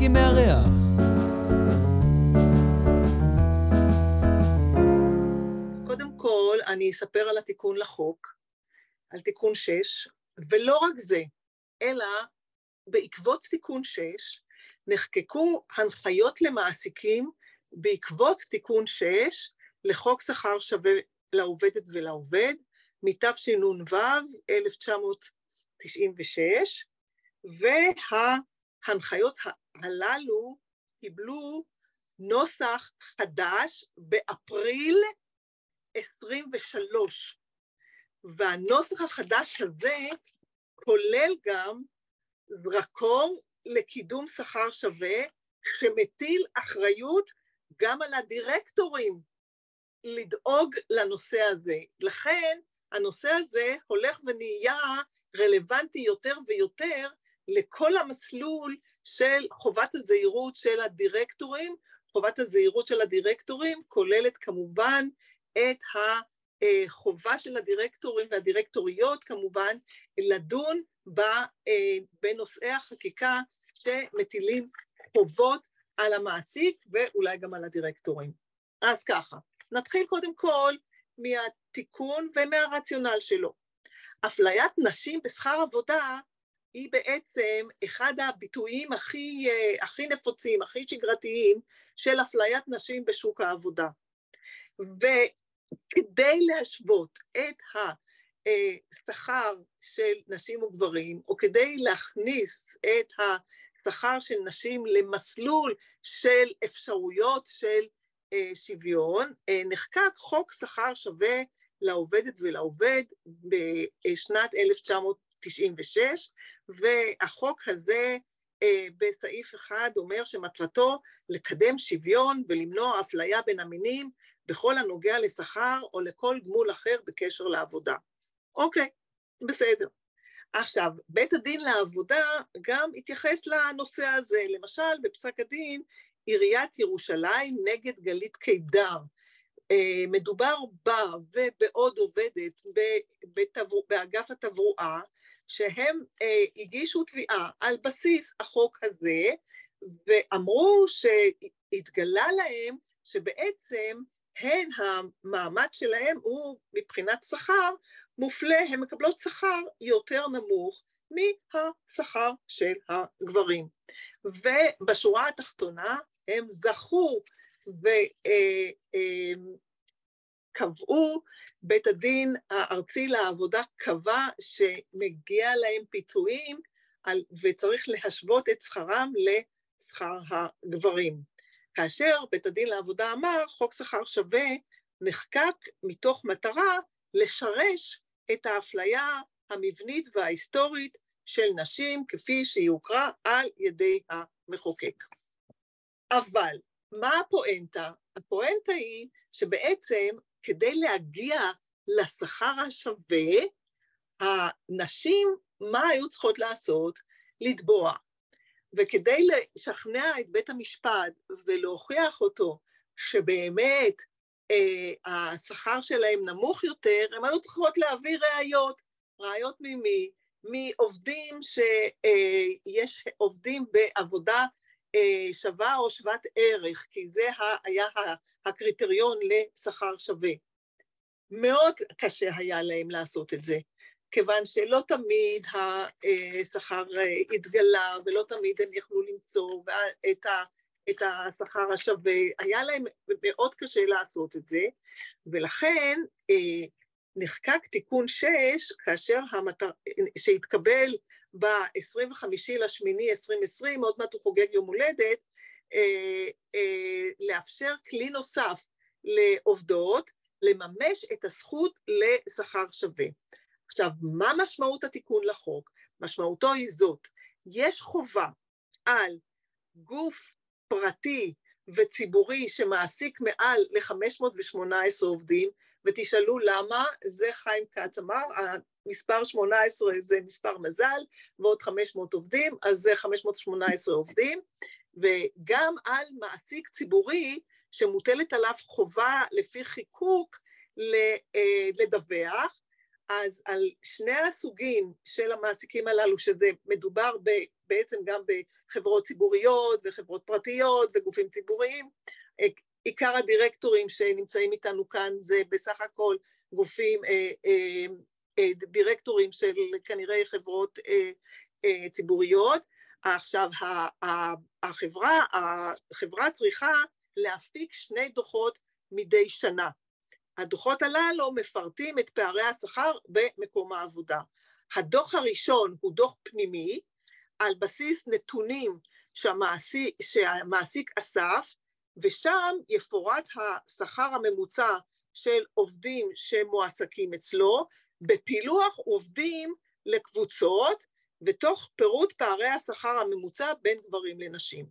ויסקי מארח. קודם כל, אני אספר על התיקון לחוק, על תיקון 6, ולא רק זה, אלא בעקבות תיקון 6 נחקקו הנחיות למעסיקים בעקבות תיקון 6 לחוק שכר שווה לעובדת ולעובד, מתשנ"ו 1996, וההנחיות הללו קיבלו נוסח חדש באפריל 23, והנוסח החדש הזה כולל גם זרקור לקידום שכר שווה, שמטיל אחריות גם על הדירקטורים לדאוג לנושא הזה. לכן הנושא הזה הולך ונהיה רלוונטי יותר ויותר לכל המסלול של חובת הזהירות של הדירקטורים. חובת הזהירות של הדירקטורים כוללת כמובן את החובה של הדירקטורים והדירקטוריות כמובן לדון בנושאי החקיקה שמטילים חובות על המעסיק ואולי גם על הדירקטורים. אז ככה, נתחיל קודם כל מהתיקון ומהרציונל שלו. אפליית נשים בשכר עבודה היא בעצם אחד הביטויים הכי, הכי נפוצים, הכי שגרתיים של אפליית נשים בשוק העבודה. וכדי להשוות את השכר של נשים וגברים, או כדי להכניס את השכר של נשים למסלול של אפשרויות של שוויון, נחקק חוק שכר שווה לעובדת ולעובד בשנת 1996, והחוק הזה בסעיף אחד אומר שמטרתו לקדם שוויון ולמנוע אפליה בין המינים בכל הנוגע לשכר או לכל גמול אחר בקשר לעבודה. אוקיי, בסדר. עכשיו, בית הדין לעבודה גם התייחס לנושא הזה, למשל בפסק הדין עיריית ירושלים נגד גלית קידר. מדובר בה ובעוד עובדת באגף התברואה, שהם הגישו תביעה על בסיס החוק הזה, ואמרו שהתגלה להם שבעצם הן המעמד שלהם הוא מבחינת שכר מופלה, הן מקבלות שכר יותר נמוך מהשכר של הגברים. ובשורה התחתונה הם זכו וקבעו, בית הדין הארצי לעבודה קבע שמגיע להם פיצויים וצריך להשוות את שכרם לשכר הגברים. כאשר בית הדין לעבודה אמר, חוק שכר שווה נחקק מתוך מטרה לשרש את האפליה המבנית וההיסטורית של נשים כפי שהיא הוכרה על ידי המחוקק. אבל מה הפואנטה? הפואנטה היא שבעצם כדי להגיע לשכר השווה, הנשים, מה היו צריכות לעשות? לתבוע. וכדי לשכנע את בית המשפט ולהוכיח אותו שבאמת אה, השכר שלהם נמוך יותר, הם היו צריכות להביא ראיות. ראיות ממי? מעובדים שיש אה, עובדים בעבודה שווה או שוות ערך, כי זה היה הקריטריון לשכר שווה. מאוד קשה היה להם לעשות את זה, כיוון שלא תמיד השכר התגלה ולא תמיד הם יכלו למצוא את, את השכר השווה, היה להם מאוד קשה לעשות את זה, ולכן אה, נחקק תיקון 6, כאשר המטר... שהתקבל ב-25 לשמיני 2020, עוד מעט הוא חוגג יום הולדת, אה, אה, לאפשר כלי נוסף לעובדות, לממש את הזכות לשכר שווה. עכשיו, מה משמעות התיקון לחוק? משמעותו היא זאת, יש חובה על גוף פרטי וציבורי שמעסיק מעל ל-518 עובדים, ותשאלו למה, זה חיים כץ אמר, המספר 18 זה מספר מזל, ועוד 500 עובדים, אז זה 518 עובדים, וגם על מעסיק ציבורי שמוטלת עליו חובה לפי חיקוק לדווח, אז על שני הסוגים של המעסיקים הללו, שזה מדובר ב, בעצם גם בחברות ציבוריות וחברות פרטיות וגופים ציבוריים, עיקר הדירקטורים שנמצאים איתנו כאן זה בסך הכל גופים, אה, אה, אה, דירקטורים של כנראה חברות ציבוריות. עכשיו, החברה, החברה צריכה להפיק שני דוחות מדי שנה. הדוחות הללו מפרטים את פערי השכר במקום העבודה. הדוח הראשון הוא דוח פנימי על בסיס נתונים שהמעסיק, שהמעסיק אסף, ושם יפורט השכר הממוצע של עובדים שמועסקים אצלו, בפילוח עובדים לקבוצות, ותוך פירוט פערי השכר הממוצע בין גברים לנשים.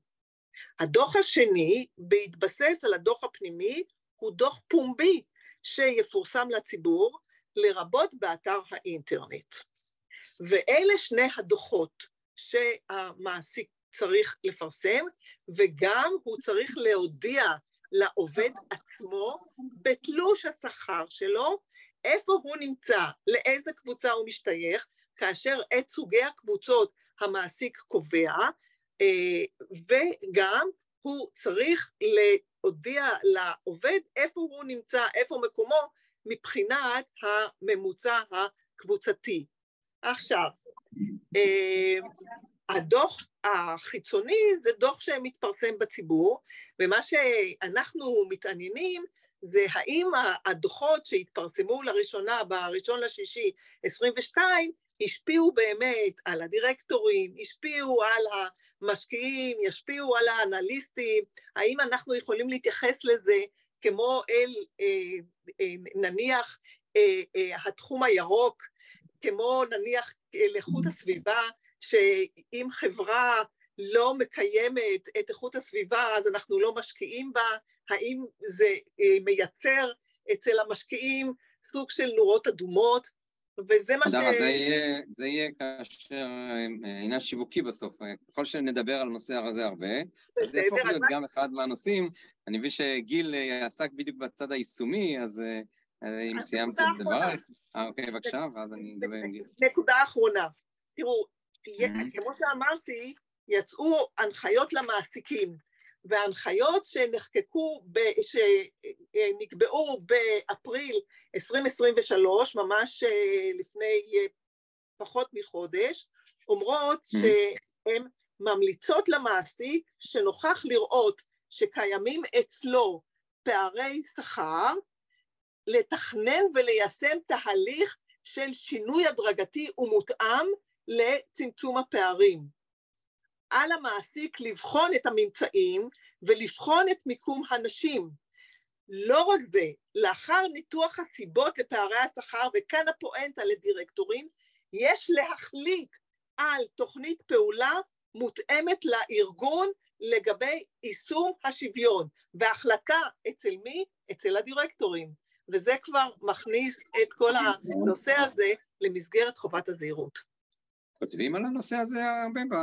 הדוח השני, בהתבסס על הדוח הפנימי, הוא דוח פומבי שיפורסם לציבור, לרבות באתר האינטרנט. ואלה שני הדוחות שהמעסיק צריך לפרסם, וגם הוא צריך להודיע לעובד עצמו בתלוש השכר שלו, איפה הוא נמצא, לאיזה קבוצה הוא משתייך, כאשר את סוגי הקבוצות המעסיק קובע, אה, וגם הוא צריך להודיע לעובד איפה הוא נמצא, איפה מקומו, מבחינת הממוצע הקבוצתי. עכשיו, אה, הדוח החיצוני זה דוח שמתפרסם בציבור, ומה שאנחנו מתעניינים זה האם הדוחות שהתפרסמו לראשונה בראשון לשישי 22 השפיעו באמת על הדירקטורים, השפיעו על המשקיעים, ישפיעו על האנליסטים, האם אנחנו יכולים להתייחס לזה כמו אל אה, אה, נניח אה, התחום הירוק, כמו נניח לאיכות הסביבה, שאם חברה לא מקיימת את איכות הסביבה אז אנחנו לא משקיעים בה, האם זה מייצר אצל המשקיעים סוג של נורות אדומות, וזה מה ש... זה יהיה, זה יהיה כאשר אה, עניין שיווקי בסוף, ככל שנדבר על הנושא הזה הרבה, אז זה יהפוך להיות גם אחד מהנושאים. אני מבין שגיל אה, עסק בדיוק בצד היישומי, אז אה, אם סיימת את דברייך, אה אוקיי, בבקשה, ואז אני אדבר עם גיל. נקודה אחרונה, תראו, כמו שאמרתי, יצאו הנחיות למעסיקים, וההנחיות שנחקקו, שנקבעו באפריל 2023, ממש אה, לפני אה, פחות מחודש, אומרות mm-hmm. שהן ממליצות למעסיק שנוכח לראות שקיימים אצלו פערי שכר, לתכנן וליישם תהליך של שינוי הדרגתי ומותאם לצמצום הפערים. על המעסיק לבחון את הממצאים ולבחון את מיקום הנשים. לא רק זה, לאחר ניתוח הסיבות לפערי השכר, וכאן הפואנטה לדירקטורים, יש להחליט על תוכנית פעולה מותאמת לארגון לגבי יישום השוויון, והחלטה אצל מי? אצל הדירקטורים. וזה כבר מכניס את כל הנושא הזה למסגרת חובת הזהירות. כותבים על הנושא הזה הרבה ב...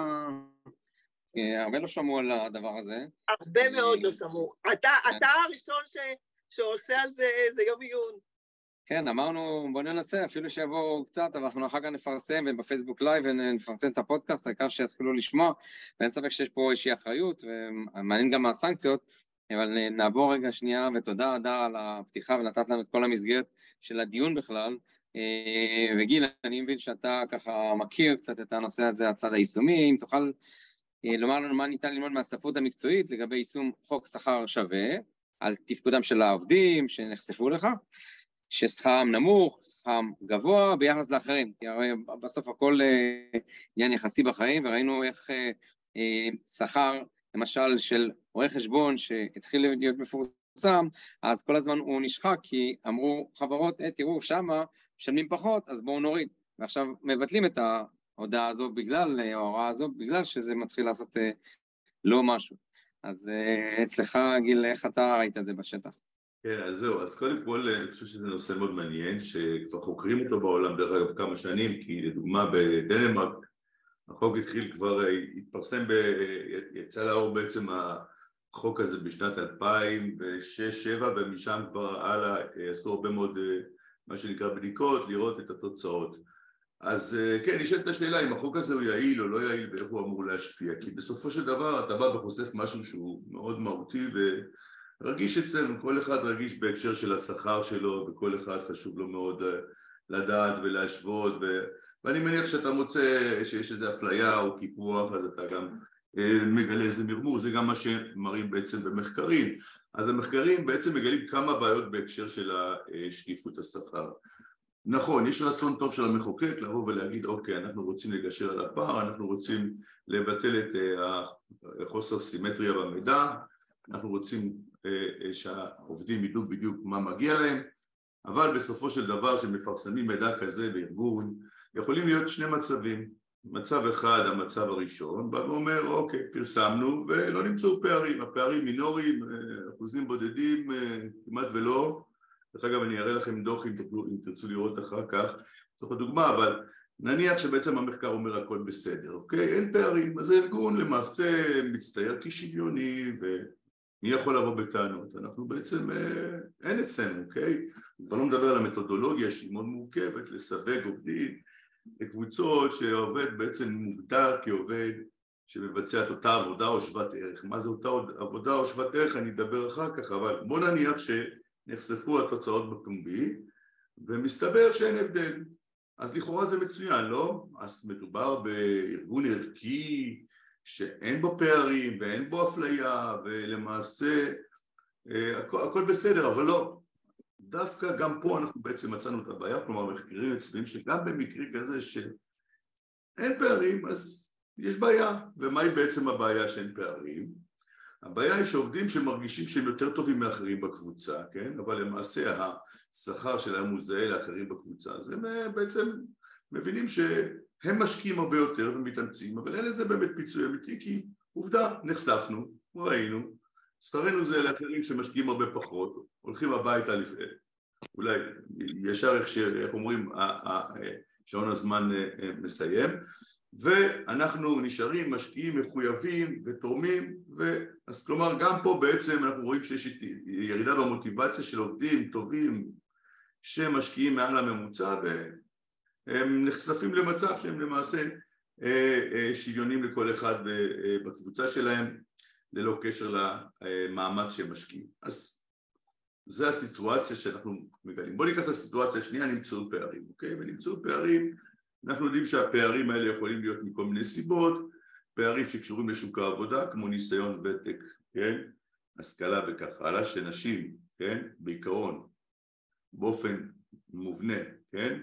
הרבה לא שמעו על הדבר הזה. הרבה מאוד לא שמעו. אתה, כן. אתה הראשון ש, שעושה על זה איזה יום עיון. כן, אמרנו בוא ננסה, אפילו שיבואו קצת, אבל אנחנו אחר כך נפרסם ובפייסבוק live ונפרסם את הפודקאסט, העיקר שיתחילו לשמוע, ואין ספק שיש פה איזושהי אחריות, ומעניין גם מהסנקציות, אבל נעבור רגע שנייה, ותודה הדר על הפתיחה ונתת לנו את כל המסגרת של הדיון בכלל. אה, וגיל, אני מבין שאתה ככה מכיר קצת את הנושא הזה, הצד היישומי, אם תוכל אה, לומר לנו מה ניתן ללמוד מהספרות המקצועית לגבי יישום חוק שכר שווה, על תפקודם של העובדים שנחשפו לכך, ששכרם נמוך, שכרם גבוה ביחס לאחרים, כי הרי בסוף הכל אה, עניין יחסי בחיים, וראינו איך שכר, למשל, של רואה חשבון שהתחיל להיות מפורסם, אז כל הזמן הוא נשחק, כי אמרו חברות, תראו, שמה משלמים פחות, אז בואו נוריד. ועכשיו מבטלים את ההודעה הזו בגלל, אה, ההוראה הזו, בגלל שזה מתחיל לעשות אה, לא משהו. אז אה, אצלך, גיל, איך אתה ראית את זה בשטח? כן, אז זהו, אז קודם כל אני חושב שזה נושא מאוד מעניין, שכבר חוקרים אותו בעולם, דרך אגב, כמה שנים, כי לדוגמה בדנמרק, החוק התחיל כבר, התפרסם, ב, יצא לאור בעצם החוק הזה בשנת 2006-2007, ומשם כבר הלאה עשו הרבה מאוד מה שנקרא בדיקות, לראות את התוצאות. אז אה, כן, נשאלת השאלה אם החוק הזה הוא יעיל או לא יעיל ואיך הוא אמור להשפיע, כי בסופו של דבר אתה בא וחושף משהו שהוא מאוד מהותי ורגיש אצלנו, כל אחד רגיש בהקשר של השכר שלו וכל אחד חשוב לו מאוד אה, לדעת ולהשוות ו... ואני מניח שאתה מוצא שיש איזו אפליה או קיפוח אז אתה גם מגלה איזה מרמור, זה גם מה שמראים בעצם במחקרים. אז המחקרים בעצם מגלים כמה בעיות בהקשר של שקיפות השכר. נכון, יש רצון טוב של המחוקק לבוא ולהגיד אוקיי, אנחנו רוצים לגשר על הפער, אנחנו רוצים לבטל את החוסר סימטריה במידע, אנחנו רוצים אה, שהעובדים ידעו בדיוק מה מגיע להם, אבל בסופו של דבר כשמפרסמים מידע כזה בארגון יכולים להיות שני מצבים, מצב אחד, המצב הראשון, בא ואומר אוקיי, פרסמנו ולא נמצאו פערים, הפערים מינוריים, אה, אחוזים בודדים אה, כמעט ולא דרך אגב אני אראה לכם דוח אם, תוכלו, אם תרצו לראות אחר כך, לצורך הדוגמה, אבל נניח שבעצם המחקר אומר הכל בסדר, אוקיי? אין פערים, אז הארגון למעשה מצטייר כשוויוני ומי יכול לבוא בטענות? אנחנו בעצם, אה, אין אצלנו, אוקיי? אני כבר לא מדבר על המתודולוגיה שהיא מאוד מורכבת, לסווג עובדים לקבוצות שעובד בעצם מוגדר כעובד שמבצע את אותה עבודה או שוות ערך. מה זה אותה עבודה או שוות ערך אני אדבר אחר כך, אבל בוא נניח ש... נחשפו התוצאות בפומבי ומסתבר שאין הבדל אז לכאורה זה מצוין, לא? אז מדובר בארגון ערכי שאין בו פערים ואין בו אפליה ולמעשה אה, הכל, הכל בסדר, אבל לא. דווקא גם פה אנחנו בעצם מצאנו את הבעיה, כלומר מחקרים מצביעים שגם במקרה כזה שאין פערים אז יש בעיה, ומהי בעצם הבעיה שאין פערים? הבעיה היא שעובדים שמרגישים שהם יותר טובים מאחרים בקבוצה, כן? אבל למעשה השכר שלהם הוא זהה לאחרים בקבוצה, אז הם אה, בעצם מבינים שהם משקיעים הרבה יותר ומתאמצים, אבל אין לזה באמת פיצוי אמיתי כי עובדה, נחשפנו, ראינו, שכרנו זה לאחרים שמשקיעים הרבה פחות, הולכים הביתה לפני, אולי ישר איך, ש... איך אומרים, שעון הזמן אה, מסיים. ואנחנו נשארים משקיעים מחויבים ותורמים ו... אז כלומר גם פה בעצם אנחנו רואים שיש ירידה במוטיבציה של עובדים טובים שמשקיעים מעל הממוצע והם נחשפים למצב שהם למעשה אה, אה, שוויונים לכל אחד אה, בקבוצה שלהם ללא קשר למאמץ שהם משקיעים אז זה הסיטואציה שאנחנו מגלים בואו ניקח את הסיטואציה השנייה נמצאו פערים אוקיי ונמצאו פערים אנחנו יודעים שהפערים האלה יכולים להיות מכל מיני סיבות, פערים שקשורים לשוק העבודה כמו ניסיון ותק, כן? השכלה וכך הלאה, שנשים, כן? בעיקרון, באופן מובנה, כן?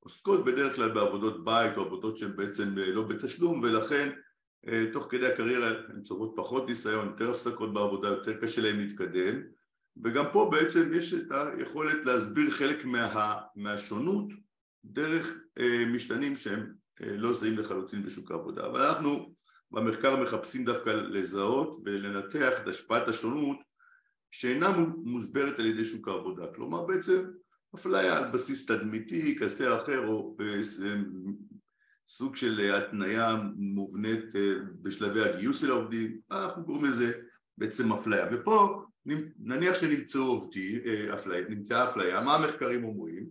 עוסקות בדרך כלל בעבודות בית או עבודות שהן בעצם אה, לא בתשלום ולכן תוך כדי הקריירה הן צוברות פחות ניסיון, יותר הפסקות בעבודה, יותר קשה להן להתקדם. וגם פה בעצם יש את היכולת להסביר חלק מה, מהשונות דרך אה, משתנים שהם אה, לא זהים לחלוטין בשוק העבודה. אבל אנחנו במחקר מחפשים דווקא לזהות ולנתח את השפעת השונות שאינה מוסברת על ידי שוק העבודה. כלומר בעצם אפליה על בסיס תדמיתי כזה או אחר או אה, סוג של התניה מובנית בשלבי הגיוס של העובדים אנחנו קוראים לזה בעצם אפליה. ופה נניח שנמצאו עובדי, אפליה, נמצאה אפליה, מה המחקרים אומרים?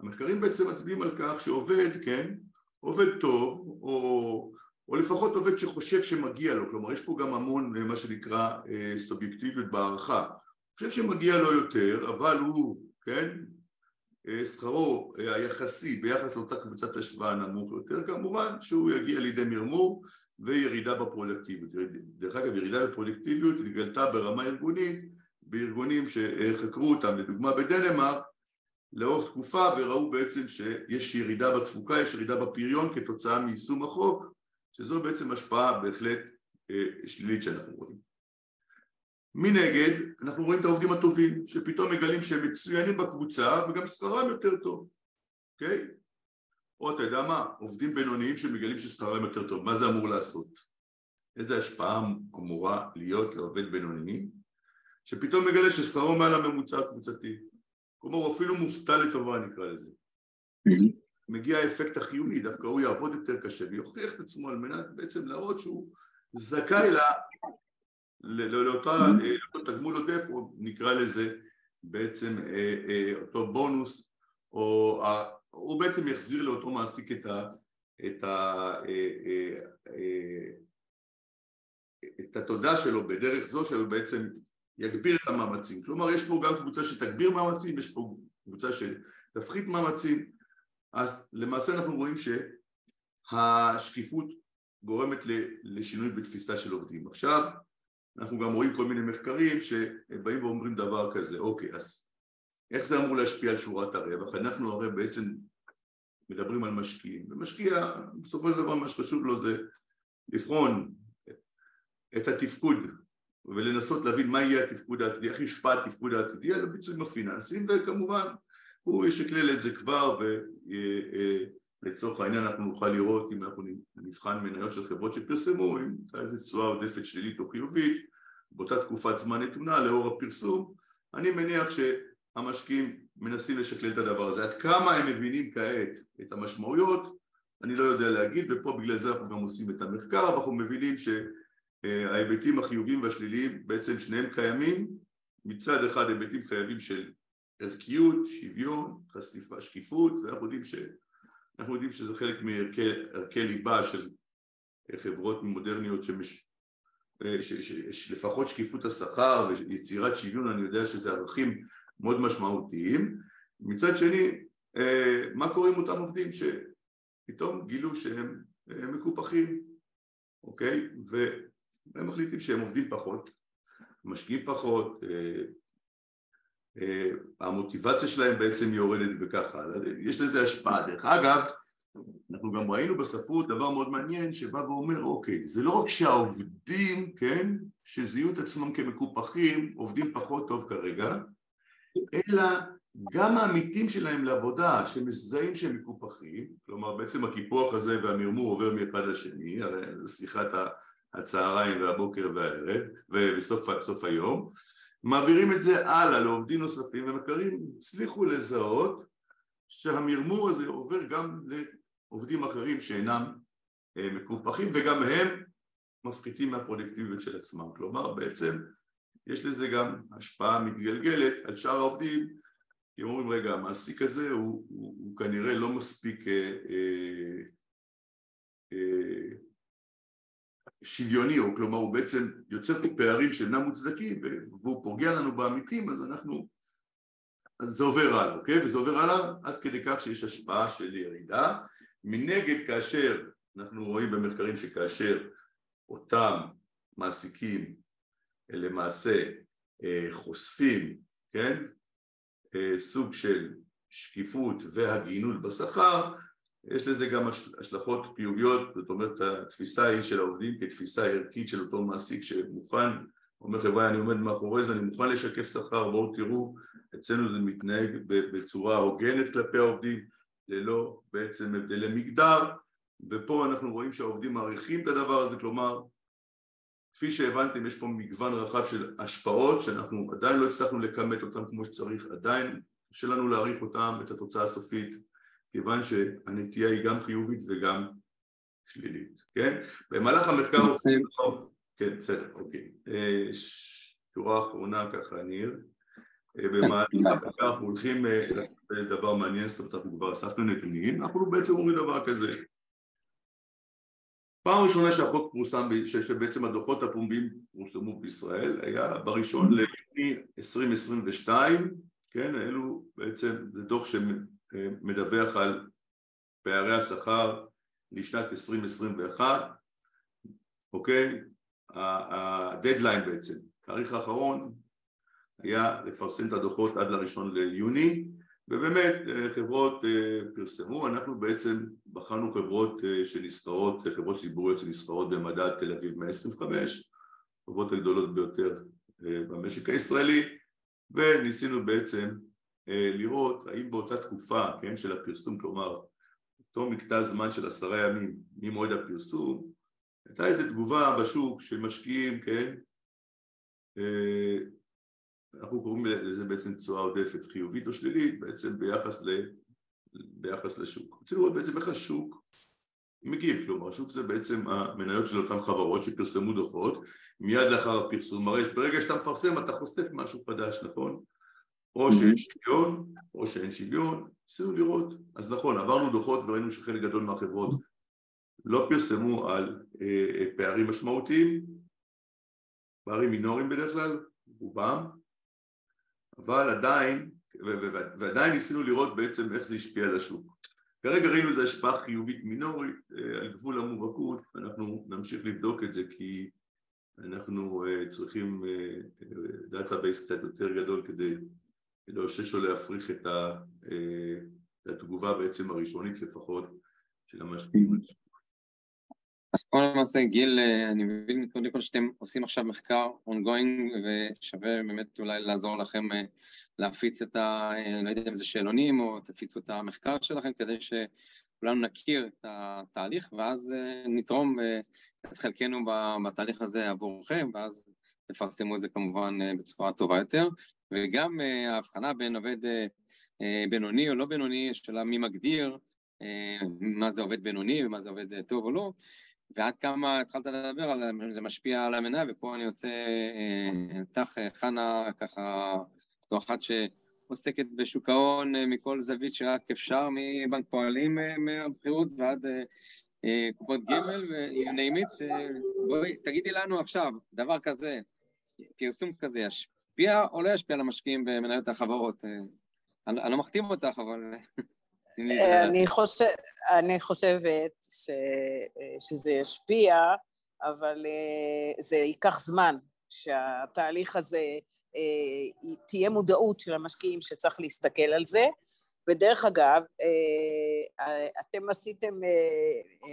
המחקרים בעצם מצביעים על כך שעובד, כן, עובד טוב, או, או לפחות עובד שחושב שמגיע לו, כלומר יש פה גם המון אה, מה שנקרא אה, סובייקטיביות בהערכה, חושב שמגיע לו יותר, אבל הוא, כן, אה, שכרו היחסי ביחס לאותה קבוצת השוואה נמוך יותר, כמובן שהוא יגיע לידי מרמור וירידה בפרודקטיביות. דרך אגב, ירידה בפרודקטיביות התגלתה ברמה ארגונית בארגונים שחקרו אותם, לדוגמה בדנמרק לאורך תקופה וראו בעצם שיש ירידה בתפוקה, יש ירידה בפריון כתוצאה מיישום החוק, שזו בעצם השפעה בהחלט אה, שלילית שאנחנו רואים. מנגד, אנחנו רואים את העובדים הטובים, שפתאום מגלים שהם מצוינים בקבוצה וגם שכרם יותר טוב, אוקיי? או אתה יודע מה, עובדים בינוניים שמגלים ששכרם יותר טוב, מה זה אמור לעשות? איזה השפעה אמורה להיות לעובד בינוני שפתאום מגלה ששכרו מעל הממוצע הקבוצתי כלומר אפילו מופתע לטובה נקרא לזה. מגיע האפקט החיובי, דווקא הוא יעבוד יותר קשה ויוכיח את עצמו על מנת בעצם להראות שהוא זכאי לאותה, לאותו תגמול עודף, או נקרא לזה בעצם אה, אה, אותו בונוס או הוא בעצם יחזיר לאותו מעסיק את ה... את ה... את התודה שלו בדרך זו שהוא בעצם יגביר את המאמצים. כלומר, יש פה גם קבוצה שתגביר מאמצים, יש פה קבוצה שתפחית מאמצים, אז למעשה אנחנו רואים שהשקיפות גורמת לשינוי בתפיסה של עובדים. עכשיו, אנחנו גם רואים כל מיני מחקרים שבאים ואומרים דבר כזה, אוקיי, אז איך זה אמור להשפיע על שורת הרווח? אנחנו הרי בעצם מדברים על משקיעים, ומשקיע, בסופו של דבר מה שחשוב לו זה לבחון את התפקוד ולנסות להבין מה יהיה התפקוד העתידי, איך יושפע התפקוד העתידי על הביצועים הפיננסיים וכמובן הוא ישקלל את זה כבר ולצורך העניין אנחנו נוכל לראות אם אנחנו נבחן מניות של חברות שפרסמו אם הייתה איזו תשואה עודפת שלילית או חיובית באותה תקופת זמן נתונה לאור הפרסום אני מניח שהמשקיעים מנסים לשקלל את הדבר הזה. עד כמה הם מבינים כעת את המשמעויות אני לא יודע להגיד ופה בגלל זה אנחנו גם עושים את המחקר ואנחנו מבינים ש ההיבטים החיוביים והשליליים בעצם שניהם קיימים. מצד אחד היבטים חייבים של ערכיות, שוויון, חשיפה, שקיפות ואנחנו יודעים, ש... יודעים שזה חלק מערכי ליבה של חברות מודרניות שמש... שלפחות שקיפות השכר ויצירת שוויון אני יודע שזה ערכים מאוד משמעותיים מצד שני מה קורה עם אותם עובדים שפתאום גילו שהם מקופחים אוקיי? והם מחליטים שהם עובדים פחות, משקיעים פחות, אה, אה, המוטיבציה שלהם בעצם יורדת וככה, יש לזה השפעה. דרך אגב, אנחנו גם ראינו בספרות דבר מאוד מעניין שבא ואומר אוקיי, זה לא רק שהעובדים, כן, שזיהו את עצמם כמקופחים, עובדים פחות טוב כרגע, אלא גם העמיתים שלהם לעבודה שמזהים שהם מקופחים, כלומר בעצם הקיפוח הזה והמרמור עובר מאחד לשני, הרי שיחת הצהריים והבוקר והערב ובסוף היום, מעבירים את זה הלאה לעובדים נוספים ומכרים הצליחו לזהות שהמרמור הזה עובר גם לעובדים אחרים שאינם אה, מקופחים וגם הם מפחיתים מהפרודקטיביות של עצמם, כלומר בעצם יש לזה גם השפעה מתגלגלת על שאר העובדים כי הם אומרים רגע המעסיק הזה הוא, הוא, הוא כנראה לא מספיק אה, אה, אה, שוויוני, או כלומר הוא בעצם יוצר פה פערים שאינם מוצדקים והוא פוגע לנו בעמיתים אז אנחנו, אז זה עובר הלאה, אוקיי? וזה עובר הלאה עד כדי כך שיש השפעה של ירידה. מנגד כאשר אנחנו רואים במחקרים שכאשר אותם מעסיקים למעשה אה, חושפים, כן? אה, סוג של שקיפות והגינות בשכר יש לזה גם השלכות חיוביות, זאת אומרת התפיסה היא של העובדים כתפיסה ערכית של אותו מעסיק שמוכן, אומר חבר'ה אני עומד מאחורי זה, אני מוכן לשקף שכר, בואו תראו, אצלנו זה מתנהג בצורה הוגנת כלפי העובדים, ללא בעצם הבדלי מגדר, ופה אנחנו רואים שהעובדים מעריכים את הדבר הזה, כלומר כפי שהבנתם יש פה מגוון רחב של השפעות שאנחנו עדיין לא הצלחנו לכמת אותם כמו שצריך, עדיין קשה לנו להעריך אותם, את התוצאה הסופית כיוון שהנטייה היא גם חיובית וגם שלילית, כן? במהלך המחקר... כן, בסדר, אוקיי. אה, שורה אחרונה ככה, ניר. אה, כן, במהלך המחקר אנחנו הולכים אה, לדבר מעניין, זאת אומרת, אנחנו כבר אספנו נתונים, אנחנו בעצם אומרים דבר כזה. פעם ראשונה שהחוק פורסם, שבעצם הדוחות הפומביים פורסמו בישראל, היה בראשון ליוני 2022, כן, אלו בעצם, זה דוח מדווח על פערי השכר לשנת 2021, אוקיי? הדדליין בעצם, התאריך האחרון היה לפרסם את הדוחות עד לראשון ליוני ובאמת חברות אה, פרסמו, אנחנו בעצם בחנו חברות אה, שנסחרות, חברות ציבוריות שנסחרות במדד תל אביב 125, חברות הגדולות ביותר אה, במשק הישראלי וניסינו בעצם אה, לראות האם באותה תקופה, כן, של הפרסום, כלומר אותו מקטע זמן של עשרה ימים ממועד הפרסום, הייתה איזו תגובה בשוק שמשקיעים, כן, אה, אנחנו קוראים לזה בעצם תשואה עודפת חיובית או שלילית בעצם ביחס, ל, ביחס לשוק. רצינו לראות בעצם איך השוק מגיב, כלומר השוק זה בעצם המניות של אותן חברות שפרסמו דוחות מיד לאחר הפרסום, הרי ברגע שאתה מפרסם אתה חושף משהו חדש, נכון? או שיש שוויון או שאין שוויון, ניסינו לראות, אז נכון, עברנו דוחות וראינו שחלק גדול מהחברות לא פרסמו על אה, אה, פערים משמעותיים, פערים מינוריים בדרך כלל, רובם, אבל עדיין, ועדיין ניסינו לראות בעצם איך זה השפיע על השוק. כרגע ראינו איזו השפעה חיובית מינורית אה, על גבול המובהקות, אנחנו נמשיך לבדוק את זה כי אנחנו צריכים database קצת יותר גדול כדי לאושש או להפריך את התגובה בעצם הראשונית לפחות של המשקיעים. אז פה למעשה, גיל, אה, אני מבין קודם כל שאתם עושים עכשיו מחקר ongoing ושווה באמת אולי לעזור לכם אה, להפיץ את ה... אה, לא יודע אם זה שאלונים או תפיצו את המחקר שלכם כדי שכולנו נכיר את התהליך ואז נתרום את חלקנו בתהליך הזה עבורכם ואז תפרסמו את זה כמובן בצורה טובה יותר וגם ההבחנה בין עובד בינוני או לא בינוני, השאלה מי מגדיר מה זה עובד בינוני ומה זה עובד טוב או לא, ועד כמה התחלת לדבר על זה משפיע על המניה, ופה אני רוצה איתך, אה, חנה, ככה, זו אחת שעוסקת בשוק ההון אה, מכל זווית שרק אפשר, מבנק פועלים אה, מהבחירות ועד קופות גמל, it. בואי, תגידי לנו עכשיו, דבר כזה, פרסום כזה, ישפיע או לא ישפיע על המשקיעים במניות החברות? אני לא מחתים אותך, אבל... אני, חושב, אני חושבת ש, שזה ישפיע, אבל אה, זה ייקח זמן, שהתהליך הזה, אה, תהיה מודעות של המשקיעים שצריך להסתכל על זה, ודרך אגב, אה, אה, אתם עשיתם, אה,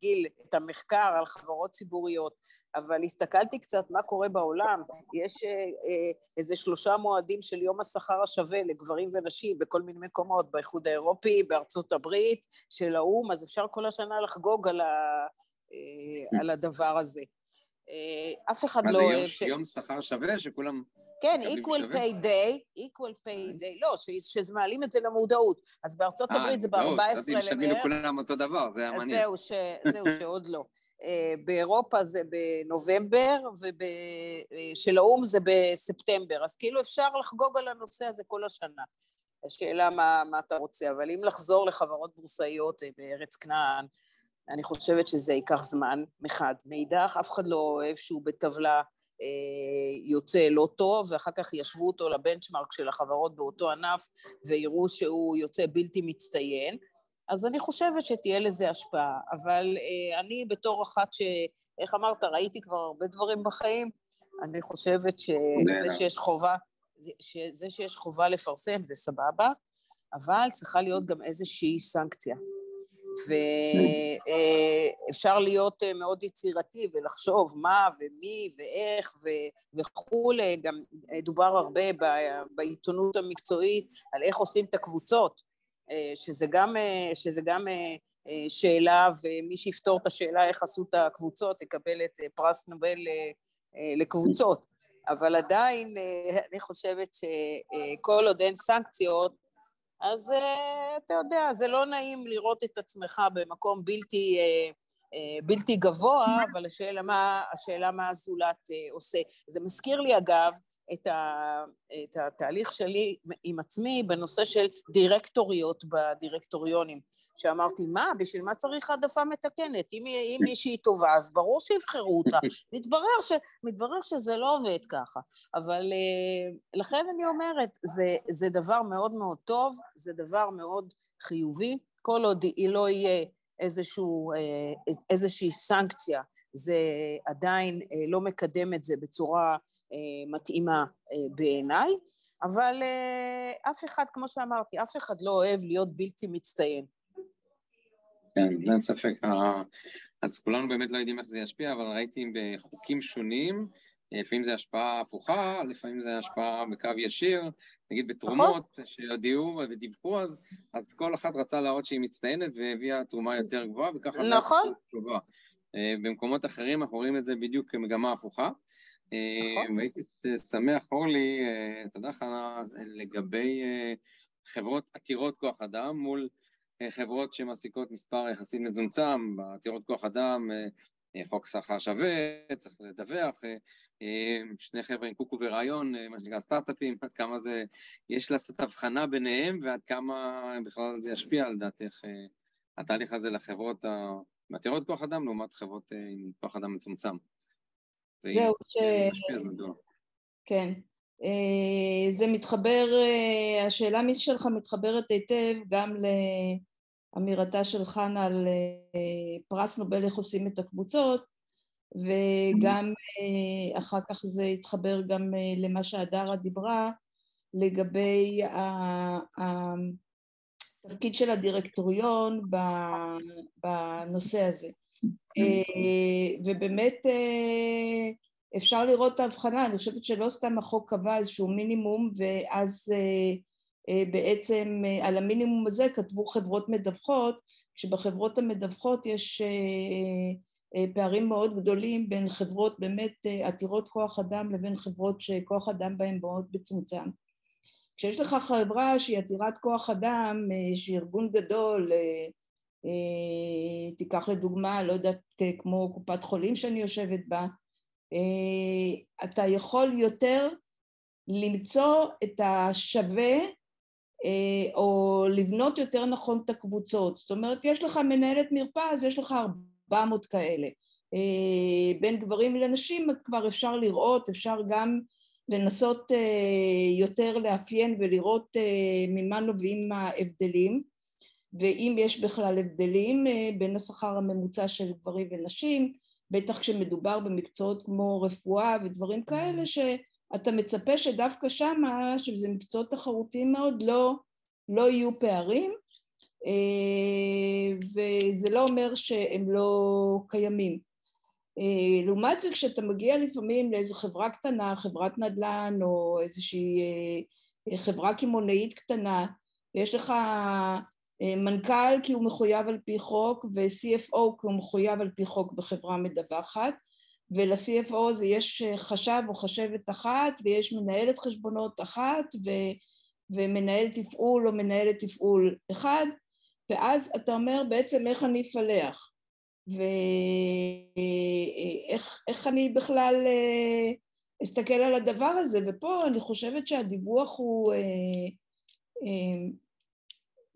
גיל, את המחקר על חברות ציבוריות, אבל הסתכלתי קצת מה קורה בעולם. יש איזה שלושה מועדים של יום השכר השווה לגברים ונשים בכל מיני מקומות, באיחוד האירופי, בארצות הברית, של האו"ם, אז אפשר כל השנה לחגוג על, ה, על הדבר הזה. אף אחד לא אוהב... מה זה יום שכר שווה שכולם... כן, equal pay day, equal pay day, לא, שמעלים את זה למודעות. אז בארצות אה, הברית זה ב-14 למרץ. אה, לא, משלמים לכולם אותו דבר, זה היה מעניין. זהו, שעוד לא. אה, באירופה זה בנובמבר, ושל האו"ם זה בספטמבר. אז כאילו אפשר לחגוג על הנושא הזה כל השנה. השאלה מה, מה אתה רוצה, אבל אם לחזור לחברות בורסאיות אה, בארץ כנען, אני חושבת שזה ייקח זמן, מחד. מאידך, אף אחד לא אוהב שהוא בטבלה אה, יוצא לא טוב, ואחר כך ישבו אותו לבנצ'מרק של החברות באותו ענף ויראו שהוא יוצא בלתי מצטיין. אז אני חושבת שתהיה לזה השפעה, אבל אה, אני בתור אחת ש... איך אמרת, ראיתי כבר הרבה דברים בחיים, אני חושבת שזה שיש חובה, שזה שיש חובה לפרסם זה סבבה, אבל צריכה להיות גם איזושהי סנקציה. ואפשר להיות אה, מאוד יצירתי ולחשוב מה ומי ואיך וכולי, גם אה, דובר הרבה בעיתונות המקצועית על איך עושים את הקבוצות, אה, שזה גם, שזה גם שאלה, ומי שיפתור את השאלה איך עשו את הקבוצות יקבל את פרס נובל לקבוצות. אבל עדיין אני חושבת שכל עוד אין סנקציות, אז uh, אתה יודע, זה לא נעים לראות את עצמך במקום בלתי, uh, uh, בלתי גבוה, אבל השאלה מה, השאלה מה הזולת עושה. זה מזכיר לי, אגב, את, ה, את התהליך שלי עם עצמי בנושא של דירקטוריות בדירקטוריונים, שאמרתי, מה, בשביל מה צריך העדפה מתקנת? אם, אם מישהי טובה, אז ברור שיבחרו אותה. מתברר, ש, מתברר שזה לא עובד ככה. אבל אה, לכן אני אומרת, זה, זה דבר מאוד מאוד טוב, זה דבר מאוד חיובי, כל עוד היא לא יהיה איזשהו, אה, איזושהי סנקציה זה עדיין אה, לא מקדם את זה בצורה אה, מתאימה אה, בעיניי, אבל אף אחד, כמו שאמרתי, אף אחד לא אוהב להיות בלתי מצטיין. כן, אין ספק. אז כולנו באמת לא יודעים איך זה ישפיע, אבל ראיתי בחוקים שונים, לפעמים זה השפעה הפוכה, לפעמים זה השפעה בקו ישיר, נגיד בתרומות נכון. שהודיעו ודיווחו אז, אז כל אחת רצה להראות שהיא מצטיינת והביאה תרומה יותר גבוהה, וככה נכון. זה במקומות אחרים אנחנו רואים את זה בדיוק כמגמה הפוכה. אה, נכון. והייתי שמח, אורלי, אה, יודע, חנה, לגבי חברות עתירות כוח אדם מול חברות שמעסיקות מספר יחסית מצומצם, בעתירות כוח אדם, חוק שכר שווה, צריך לדווח, שני חבר'ה עם קוקו ורעיון, מה שנקרא סטארט-אפים, עד כמה זה, יש לעשות הבחנה ביניהם ועד כמה בכלל זה ישפיע על דעתך התהליך הזה לחברות עתירות כוח אדם לעומת חברות עם כוח אדם מצומצם. זהו, ש... כן. זה מתחבר, השאלה שלך מתחברת היטב גם לאמירתה של חנה על פרס נובל איך עושים את הקבוצות וגם אחר כך זה התחבר גם למה שהדרה דיברה לגבי התפקיד של הדירקטוריון בנושא הזה. ובאמת אפשר לראות את ההבחנה, אני חושבת שלא סתם החוק קבע איזשהו מינימום ואז בעצם על המינימום הזה כתבו חברות מדווחות, כשבחברות המדווחות יש פערים מאוד גדולים בין חברות באמת עתירות כוח אדם לבין חברות שכוח אדם בהן מאוד מצומצם. כשיש לך חברה שהיא עתירת כוח אדם, שהיא ארגון גדול, תיקח לדוגמה, לא יודעת, כמו קופת חולים שאני יושבת בה, אתה יכול יותר למצוא את השווה או לבנות יותר נכון את הקבוצות. זאת אומרת, יש לך מנהלת מרפאה, אז יש לך 400 כאלה. בין גברים לנשים כבר אפשר לראות, אפשר גם לנסות יותר לאפיין ולראות ממה נובעים ההבדלים, ואם יש בכלל הבדלים בין השכר הממוצע של גברים ונשים, בטח כשמדובר במקצועות כמו רפואה ודברים כאלה, שאתה מצפה שדווקא שמה, שזה מקצועות תחרותיים מאוד, לא, לא יהיו פערים, וזה לא אומר שהם לא קיימים. לעומת זה כשאתה מגיע לפעמים לאיזו חברה קטנה, חברת נדל"ן או איזושהי חברה קמעונאית קטנה, ויש לך מנכ"ל כי הוא מחויב על פי חוק ו-CFO כי הוא מחויב על פי חוק בחברה מדווחת ול-CFO זה יש חשב או חשבת אחת ויש מנהלת חשבונות אחת ו- ומנהל תפעול או מנהלת תפעול אחד ואז אתה אומר בעצם איך אני אפלח ואיך אני בכלל אסתכל על הדבר הזה? ופה אני חושבת שהדיווח הוא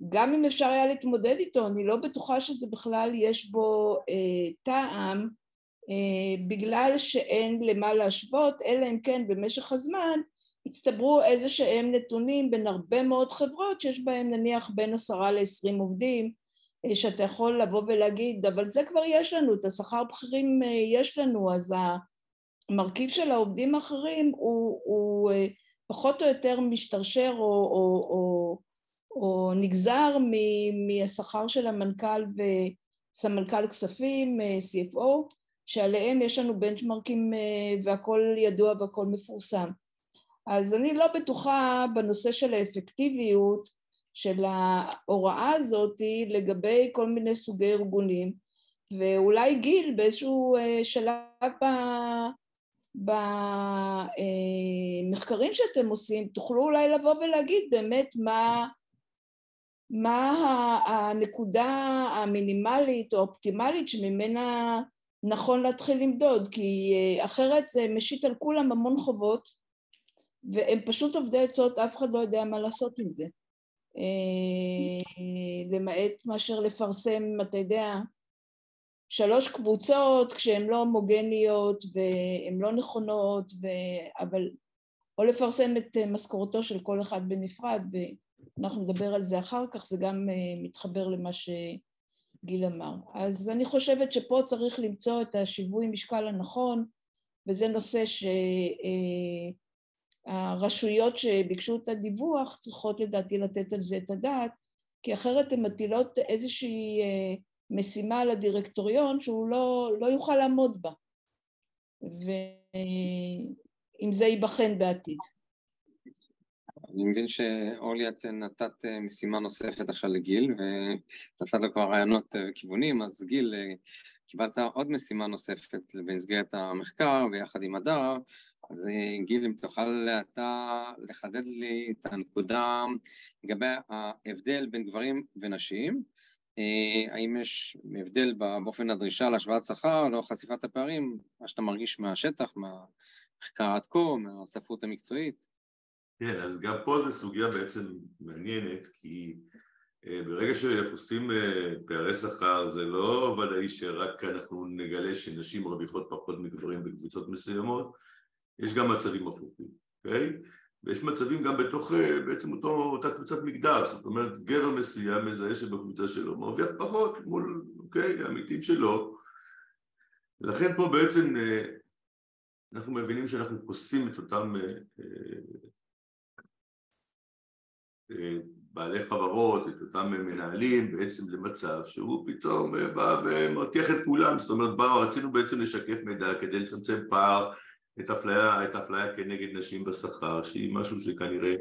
גם אם אפשר היה להתמודד איתו, אני לא בטוחה שזה בכלל יש בו אה, טעם, אה, בגלל שאין למה להשוות, אלא אם כן במשך הזמן הצטברו איזה שהם נתונים בין הרבה מאוד חברות שיש בהם נניח בין עשרה לעשרים עובדים, אה, שאתה יכול לבוא ולהגיד, אבל זה כבר יש לנו, את השכר בכירים אה, יש לנו, אז המרכיב של העובדים האחרים הוא, הוא אה, פחות או יותר משתרשר או, או, או או נגזר מהשכר של המנכ"ל וסמנכ"ל כספים, CFO, שעליהם יש לנו בנצ'מרקים אה, והכל ידוע והכל מפורסם. אז אני לא בטוחה בנושא של האפקטיביות של ההוראה הזאת לגבי כל מיני סוגי ארגונים, ואולי גיל באיזשהו אה, שלב במחקרים שאתם עושים, תוכלו אולי לבוא ולהגיד באמת מה מה הנקודה המינימלית או האופטימלית שממנה נכון להתחיל למדוד, כי אה, אחרת זה משית על כולם המון חובות, והם פשוט עובדי עצות, אף אחד לא יודע מה לעשות עם זה. אה, למעט מאשר לפרסם, אתה יודע, שלוש קבוצות כשהן לא הומוגניות והן לא נכונות, ו... אבל או לפרסם את משכורתו של כל אחד בנפרד, אנחנו נדבר על זה אחר כך, זה גם אה, מתחבר למה שגיל אמר. אז אני חושבת שפה צריך למצוא את השיווי משקל הנכון, וזה נושא שהרשויות אה, שביקשו את הדיווח צריכות לדעתי לתת על זה את הדעת, כי אחרת הן מטילות איזושהי אה, משימה על הדירקטוריון שהוא לא, לא יוכל לעמוד בה, ואם זה ייבחן בעתיד. אני מבין שאורלי, את נתת אה, משימה נוספת עכשיו לגיל, ונתת לו כבר רעיונות אה, וכיוונים, אז גיל, קיבלת עוד משימה נוספת במסגרת המחקר ביחד עם הדר, אז גיל, אם תוכל אתה לחדד לי את הנקודה לגבי ההבדל בין גברים ונשים, האם יש הבדל באופן הדרישה להשוואת שכר, לא חשיפת הפערים, מה שאתה מרגיש מהשטח, מהמחקר עד כה, מהספרות המקצועית? כן, אז גם פה זו סוגיה בעצם מעניינת, כי ברגע שאנחנו עושים פערי שכר זה לא ודאי שרק אנחנו נגלה שנשים מרוויחות פחות מגברים בקבוצות מסוימות, יש גם מצבים הפוכים, אוקיי? ויש מצבים גם בתוך בעצם אותו, אותה קבוצת מגדר, זאת אומרת גבר מסוים מזהה שבקבוצה שלו מרוויח פחות מול, אוקיי, העמיתים שלו. לכן פה בעצם אנחנו מבינים שאנחנו חושפים את אותם בעלי חברות, את אותם מנהלים בעצם למצב שהוא פתאום בא ומרתיח את כולם, זאת אומרת בא, רצינו בעצם לשקף מידע כדי לצמצם פער את האפליה, את האפליה כנגד נשים בשכר שהיא משהו שכנראה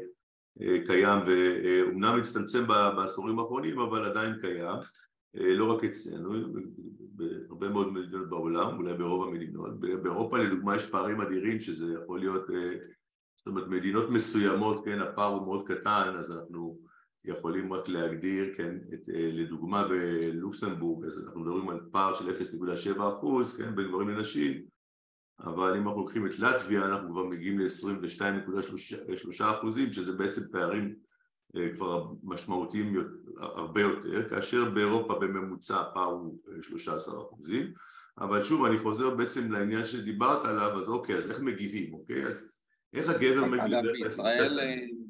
קיים ואומנם הצטמצם בעשורים האחרונים אבל עדיין קיים לא רק אצלנו, בהרבה מאוד מדינות בעולם, אולי ברוב המדינות, באירופה לדוגמה יש פערים אדירים שזה יכול להיות, זאת אומרת מדינות מסוימות, כן, הפער הוא מאוד קטן אז אנחנו יכולים רק להגדיר, כן, את, לדוגמה בלוקסמבורג אז אנחנו מדברים על פער של 0.7 אחוז, כן, בין גברים לנשים אבל אם אנחנו לוקחים את לטביה אנחנו כבר מגיעים ל-22.3 אחוזים שזה בעצם פערים כבר משמעותיים הרבה יותר, כאשר באירופה בממוצע הפער הוא 13 אחוזים אבל שוב אני חוזר בעצם לעניין שדיברת עליו אז אוקיי אז איך מגיבים אוקיי אז איך הגבר מגיב? אגב בישראל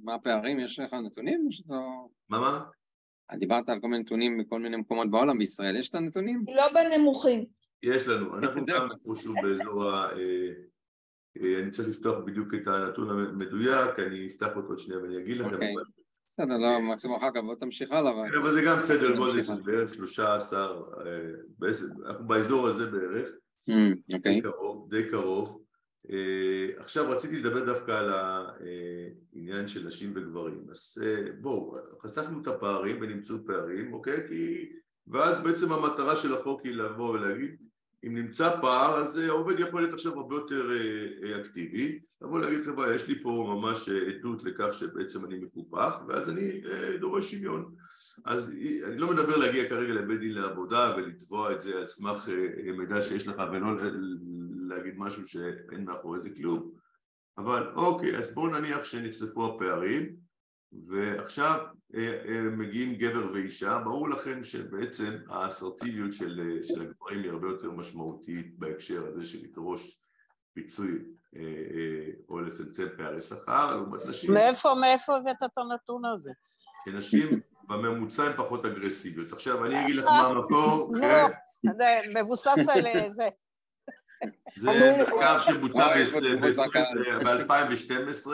מה הפערים יש לך נתונים? מה מה? דיברת על כל מיני נתונים מכל מיני מקומות בעולם בישראל יש את הנתונים? לא בנמוכים יש לנו, אנחנו גם איפשהו באזור ה... אני צריך לפתוח בדיוק את הנתון המדויק, אני אפתח אותו עוד שנייה ואני אגיד לכם. אוקיי, בסדר, לא, מקסימום אחר כך בוא תמשיך הלאה. כן, אבל זה גם סדר גודל של בערך 13, אנחנו באזור הזה בערך, אוקיי. די קרוב. עכשיו רציתי לדבר דווקא על העניין של נשים וגברים, אז בואו, חשפנו את הפערים ונמצאו פערים, אוקיי? כי... ואז בעצם המטרה של החוק היא לבוא ולהגיד אם נמצא פער אז העובד יכול להיות עכשיו הרבה יותר אקטיבי. לבוא להגיד חבר'ה יש לי פה ממש עדות לכך שבעצם אני מקופח ואז אני דורש שוויון. אז אני לא מדבר להגיע כרגע לבית דין לעבודה ולתבוע את זה על סמך מידע שיש לך ולא להגיד משהו שאין מאחורי זה כלום. אבל אוקיי אז בואו נניח שנחשפו הפערים ועכשיו מגיעים גבר ואישה, ברור לכם שבעצם האסרטיביות של, של הגברים היא הרבה יותר משמעותית בהקשר הזה של לדרוש פיצוי או לצמצם פערי שכר לעומת נשים. מאיפה, מאיפה הבאת את הנתון הזה? שנשים בממוצע הן פחות אגרסיביות. עכשיו אני אגיד לך מה המקור, כן? מבוסס על זה. זה מחקר שבוצע ב-2012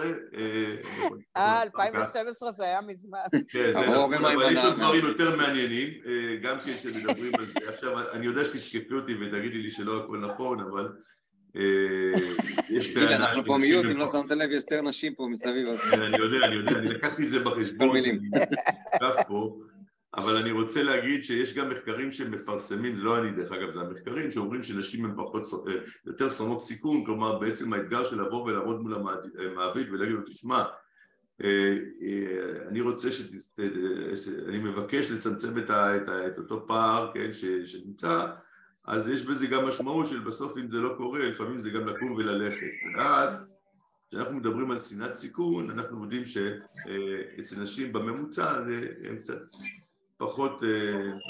אה, 2012 זה היה מזמן. כן, אבל יש עוד דברים יותר מעניינים גם כן שמדברים על זה. עכשיו אני יודע שתתקפי אותי ותגידי לי שלא הכל נכון אבל יש טענה אנחנו פה מיעוט, אם לא שמת לב, יש יותר נשים פה מסביב אני יודע, אני יודע, אני לקחתי את זה בחשבון אבל אני רוצה להגיד שיש גם מחקרים שמפרסמים, זה לא אני דרך אגב, זה המחקרים שאומרים שנשים הן פחות, יותר שונאות סיכון, כלומר בעצם האתגר של לבוא ולעמוד מול המעביד ולהגיד לו תשמע אני רוצה, שת, אני מבקש לצמצם את, ה, את, ה, את אותו פער כן, ש, שנמצא אז יש בזה גם משמעות של בסוף אם זה לא קורה לפעמים זה גם לקום וללכת. ואז כשאנחנו מדברים על שנאת סיכון אנחנו יודעים שאצל נשים בממוצע זה קצת פחות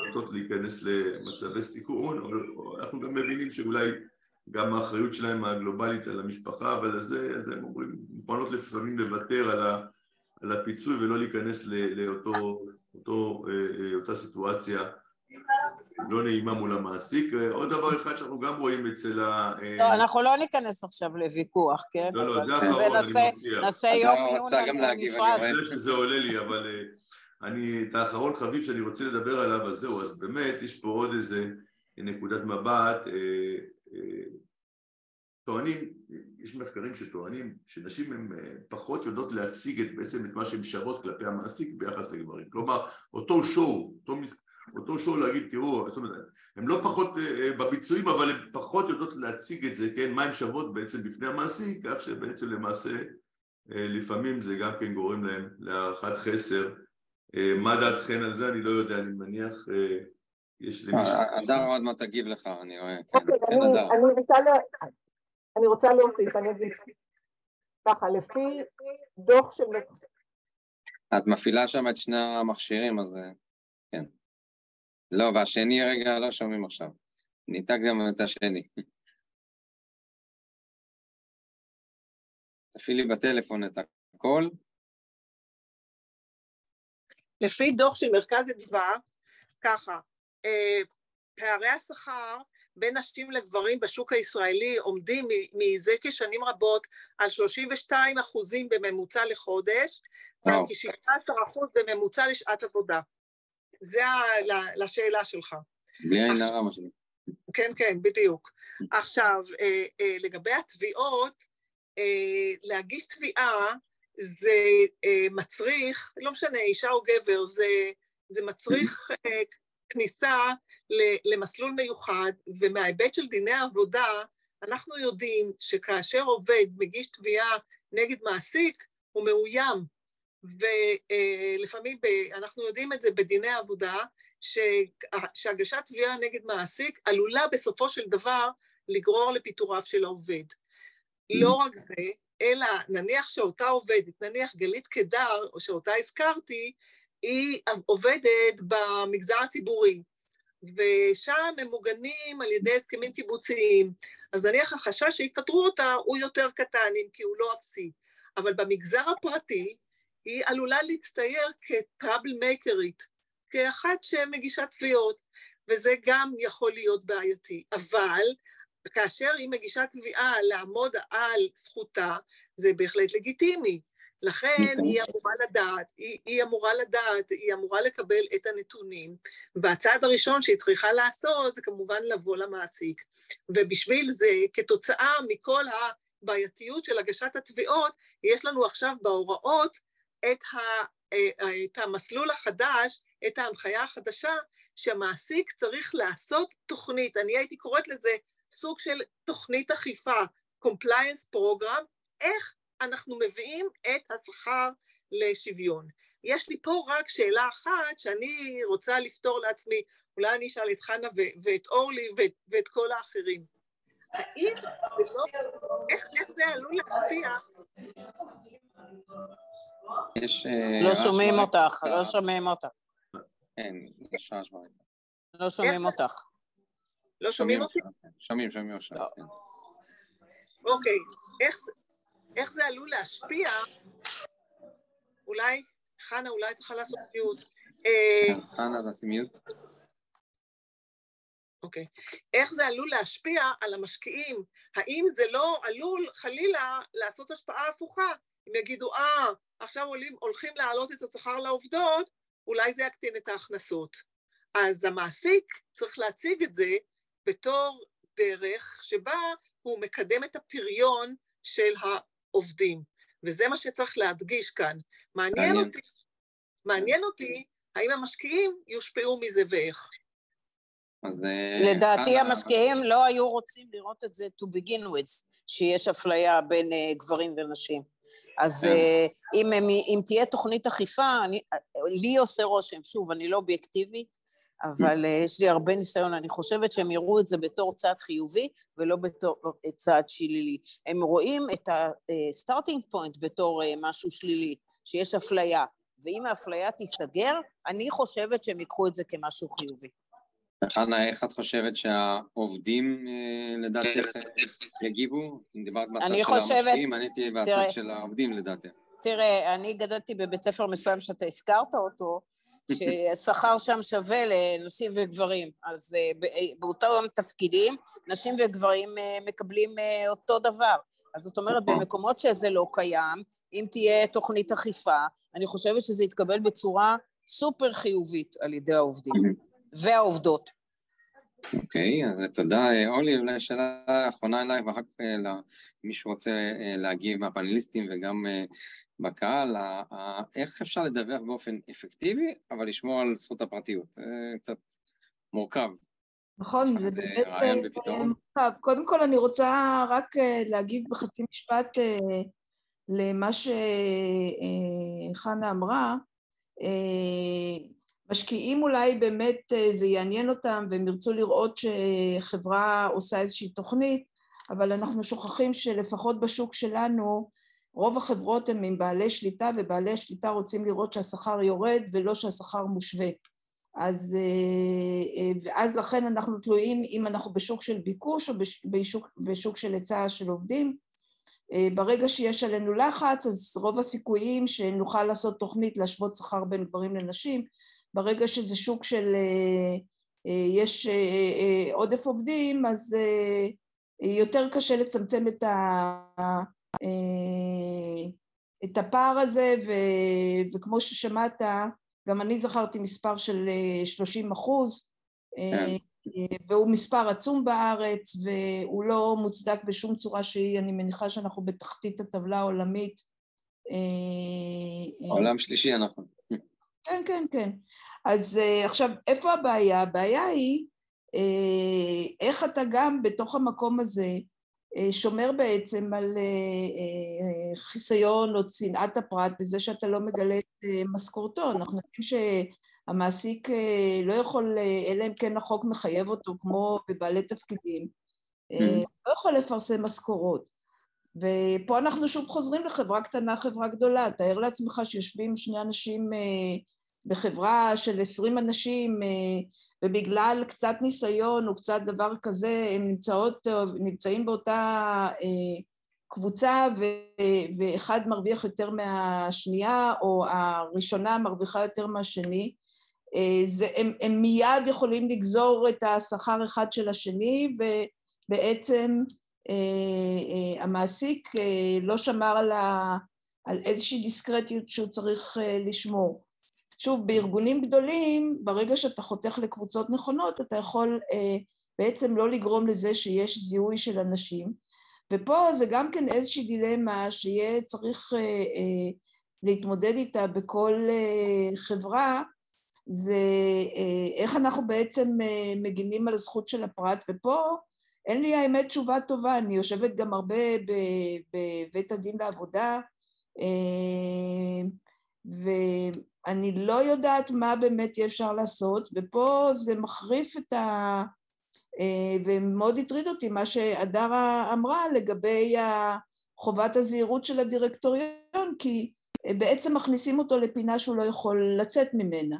נוטות להיכנס למצבי סיכון, אבל אנחנו גם מבינים שאולי גם האחריות שלהם הגלובלית על המשפחה ועל זה, אז הם אומרים, מוכנות לפעמים לוותר על, ה, על הפיצוי ולא להיכנס לאותו, אותו, אותה סיטואציה לא נעימה מול המעסיק. עוד דבר אחד שאנחנו גם רואים אצל ה... לא, אנחנו לא ניכנס עכשיו לוויכוח, כן? לא, לא, זה אחרון, אני מבטיח. נעשה יום עיון נפרד. אני יודע שזה עולה לי, אבל... אני, את האחרון חביב שאני רוצה לדבר עליו, אז זהו, אז באמת יש פה עוד איזה נקודת מבט, אה, אה, טוענים, יש מחקרים שטוענים שנשים הן פחות יודעות להציג את, בעצם את מה שהן שוות כלפי המעסיק ביחס לגברים, כלומר אותו שואו, אותו, אותו שואו להגיד תראו, זאת אומרת, הן לא פחות בביצועים אבל הן פחות יודעות להציג את זה, כן, מה הן שוות בעצם בפני המעסיק, כך שבעצם למעשה לפעמים זה גם כן גורם להם להערכת חסר מה דעתכן על זה? אני לא יודע, אני מניח, יש למישהו... הדר עוד מעט תגיב לך, אני רואה. אוקיי, אני רוצה להוסיף, אני אגיד ככה, לפי דוח של... את מפעילה שם את שני המכשירים, אז כן. לא, והשני רגע לא שומעים עכשיו. ניתק גם את השני. תפעילי בטלפון את הכל. לפי דוח של מרכז אדווה, ככה, אה, פערי השכר בין נשים לגברים בשוק הישראלי עומדים מזה כשנים רבות על 32 אחוזים בממוצע לחודש, ועל כ-16 אחוז בממוצע לשעת עבודה. זה לשאלה שלך. בלי עין הרע מה שאני... כן, כן, בדיוק. עכשיו, אה, אה, לגבי התביעות, להגיש תביעה זה מצריך, לא משנה, אישה או גבר, זה, זה מצריך כניסה למסלול מיוחד, ומההיבט של דיני העבודה, אנחנו יודעים שכאשר עובד מגיש תביעה נגד מעסיק, הוא מאוים. ולפעמים, אנחנו יודעים את זה בדיני עבודה, שהגשת תביעה נגד מעסיק עלולה בסופו של דבר לגרור לפיטוריו של העובד. לא רק זה, אלא נניח שאותה עובדת, נניח גלית קדר, או שאותה הזכרתי, היא עובדת במגזר הציבורי, ושם הם מוגנים על ידי הסכמים קיבוציים. אז נניח החשש שיפטרו אותה הוא יותר קטן, אם כי הוא לא אפסי. אבל במגזר הפרטי היא עלולה להצטייר כטראבל מייקרית, כאחת שמגישה תביעות, וזה גם יכול להיות בעייתי. אבל כאשר היא מגישה תביעה לעמוד על זכותה, זה בהחלט לגיטימי. לכן נכון. היא אמורה לדעת, היא, היא אמורה לדעת, היא אמורה לקבל את הנתונים, והצעד הראשון שהיא צריכה לעשות זה כמובן לבוא למעסיק. ובשביל זה, כתוצאה מכל הבעייתיות של הגשת התביעות, יש לנו עכשיו בהוראות את, ה, אה, את המסלול החדש, את ההנחיה החדשה, שהמעסיק צריך לעשות תוכנית, אני הייתי קוראת לזה סוג של תוכנית אכיפה, compliance program, איך אנחנו מביאים את השכר לשוויון. יש לי פה רק שאלה אחת שאני רוצה לפתור לעצמי, אולי אני אשאל את חנה ואת אורלי ואת, ואת כל האחרים. האם זה לא, איך, איך זה עלול להשפיע? יש... אה, לא שומעים אותך, לא שומעים אותך. כן, יש רעש ברקע. לא שומעים אותך. לא שומעים אותי? שומעים, שומעים עכשיו. לא. כן. אוקיי, איך זה עלול להשפיע? אולי, חנה, אולי תוכל לעשות מיוט. אה, חנה, תעשי מיוט. אוקיי. איך זה עלול להשפיע על המשקיעים? האם זה לא עלול חלילה לעשות השפעה הפוכה? אם יגידו, אה, עכשיו עולים, הולכים להעלות את השכר לעובדות, אולי זה יקטין את ההכנסות. אז המעסיק צריך להציג את זה בתור דרך שבה הוא מקדם את הפריון של העובדים. וזה מה שצריך להדגיש כאן. מעניין אותי, מעניין אותי האם המשקיעים יושפעו מזה ואיך. אז... אה, לדעתי המשקיעים לא היו רוצים לראות את זה to begin with, שיש אפליה בין uh, גברים ונשים. אז uh, אם, אם תהיה תוכנית אכיפה, אני, לי עושה רושם, שוב, אני לא אובייקטיבית, אבל uh, יש לי הרבה ניסיון, אני חושבת שהם יראו את זה בתור צעד חיובי ולא בתור צעד שלילי. הם רואים את ה-starting point בתור uh, משהו שלילי, שיש אפליה, ואם האפליה תיסגר, אני חושבת שהם ייקחו את זה כמשהו חיובי. חנה, איך את חושבת שהעובדים לדעתך יגיבו? דיברת בצד של המשקיעים, אני הייתי בצד של העובדים לדעתך. תראה, אני גדלתי בבית ספר מסוים שאתה הזכרת אותו, ששכר שם שווה לנשים וגברים. אז אה, אה, באותם תפקידים, נשים וגברים אה, מקבלים אותו דבר. אז זאת אומרת, נכון. במקומות שזה לא קיים, אם תהיה תוכנית אכיפה, אני חושבת שזה יתקבל בצורה סופר חיובית על ידי העובדים והעובדות. אוקיי, okay, אז תודה. אורלי, אולי שאלה אחרונה אליי, ואחר כך למי שרוצה להגיב מהפאנליסטים וגם בקהל, איך אפשר לדווח באופן אפקטיבי, אבל לשמור על זכות הפרטיות. קצת מורכב. נכון, זה באמת אה, מורכב. קודם כל אני רוצה רק אה, להגיב בחצי משפט אה, למה שחנה אמרה. משקיעים אולי באמת זה יעניין אותם והם ירצו לראות שחברה עושה איזושהי תוכנית, אבל אנחנו שוכחים שלפחות בשוק שלנו רוב החברות הן עם בעלי שליטה ובעלי שליטה רוצים לראות שהשכר יורד ולא שהשכר מושווה. אז, ואז לכן אנחנו תלויים אם אנחנו בשוק של ביקוש או בשוק, בשוק של היצע של עובדים. ברגע שיש עלינו לחץ, אז רוב הסיכויים שנוכל לעשות תוכנית להשוות שכר בין גברים לנשים. ברגע שזה שוק של יש עודף עובדים, אז יותר קשה לצמצם את, ה, את הפער הזה, ו, וכמו ששמעת, גם אני זכרתי מספר של 30 אחוז, כן. והוא מספר עצום בארץ, והוא לא מוצדק בשום צורה שהיא, אני מניחה שאנחנו בתחתית הטבלה העולמית. עולם שלישי אנחנו. כן, כן, כן. אז עכשיו, איפה הבעיה? הבעיה היא איך אתה גם בתוך המקום הזה שומר בעצם על חיסיון או צנעת הפרט בזה שאתה לא מגלה את משכורתו. אנחנו יודעים שהמעסיק לא יכול, אלא אם כן החוק מחייב אותו, כמו בבעלי תפקידים, לא יכול לפרסם משכורות. ופה אנחנו שוב חוזרים לחברה קטנה, חברה גדולה. תאר לעצמך שיושבים שני אנשים בחברה של עשרים אנשים ובגלל קצת ניסיון או קצת דבר כזה הם נמצאות, נמצאים באותה קבוצה ואחד מרוויח יותר מהשנייה או הראשונה מרוויחה יותר מהשני זה, הם, הם מיד יכולים לגזור את השכר אחד של השני ובעצם המעסיק לא שמר על, ה, על איזושהי דיסקרטיות שהוא צריך לשמור שוב, בארגונים גדולים, ברגע שאתה חותך לקבוצות נכונות, אתה יכול אה, בעצם לא לגרום לזה שיש זיהוי של אנשים. ופה זה גם כן איזושהי דילמה שיהיה צריך אה, אה, להתמודד איתה בכל אה, חברה, זה אה, איך אנחנו בעצם אה, מגינים על הזכות של הפרט, ופה אין לי האמת תשובה טובה, אני יושבת גם הרבה בבית הדין לעבודה, אה, ו... אני לא יודעת מה באמת יהיה אפשר לעשות, ופה זה מחריף את ה... אה, ומאוד הטריד אותי מה שהדרה אמרה לגבי חובת הזהירות של הדירקטוריון, כי בעצם מכניסים אותו לפינה שהוא לא יכול לצאת ממנה.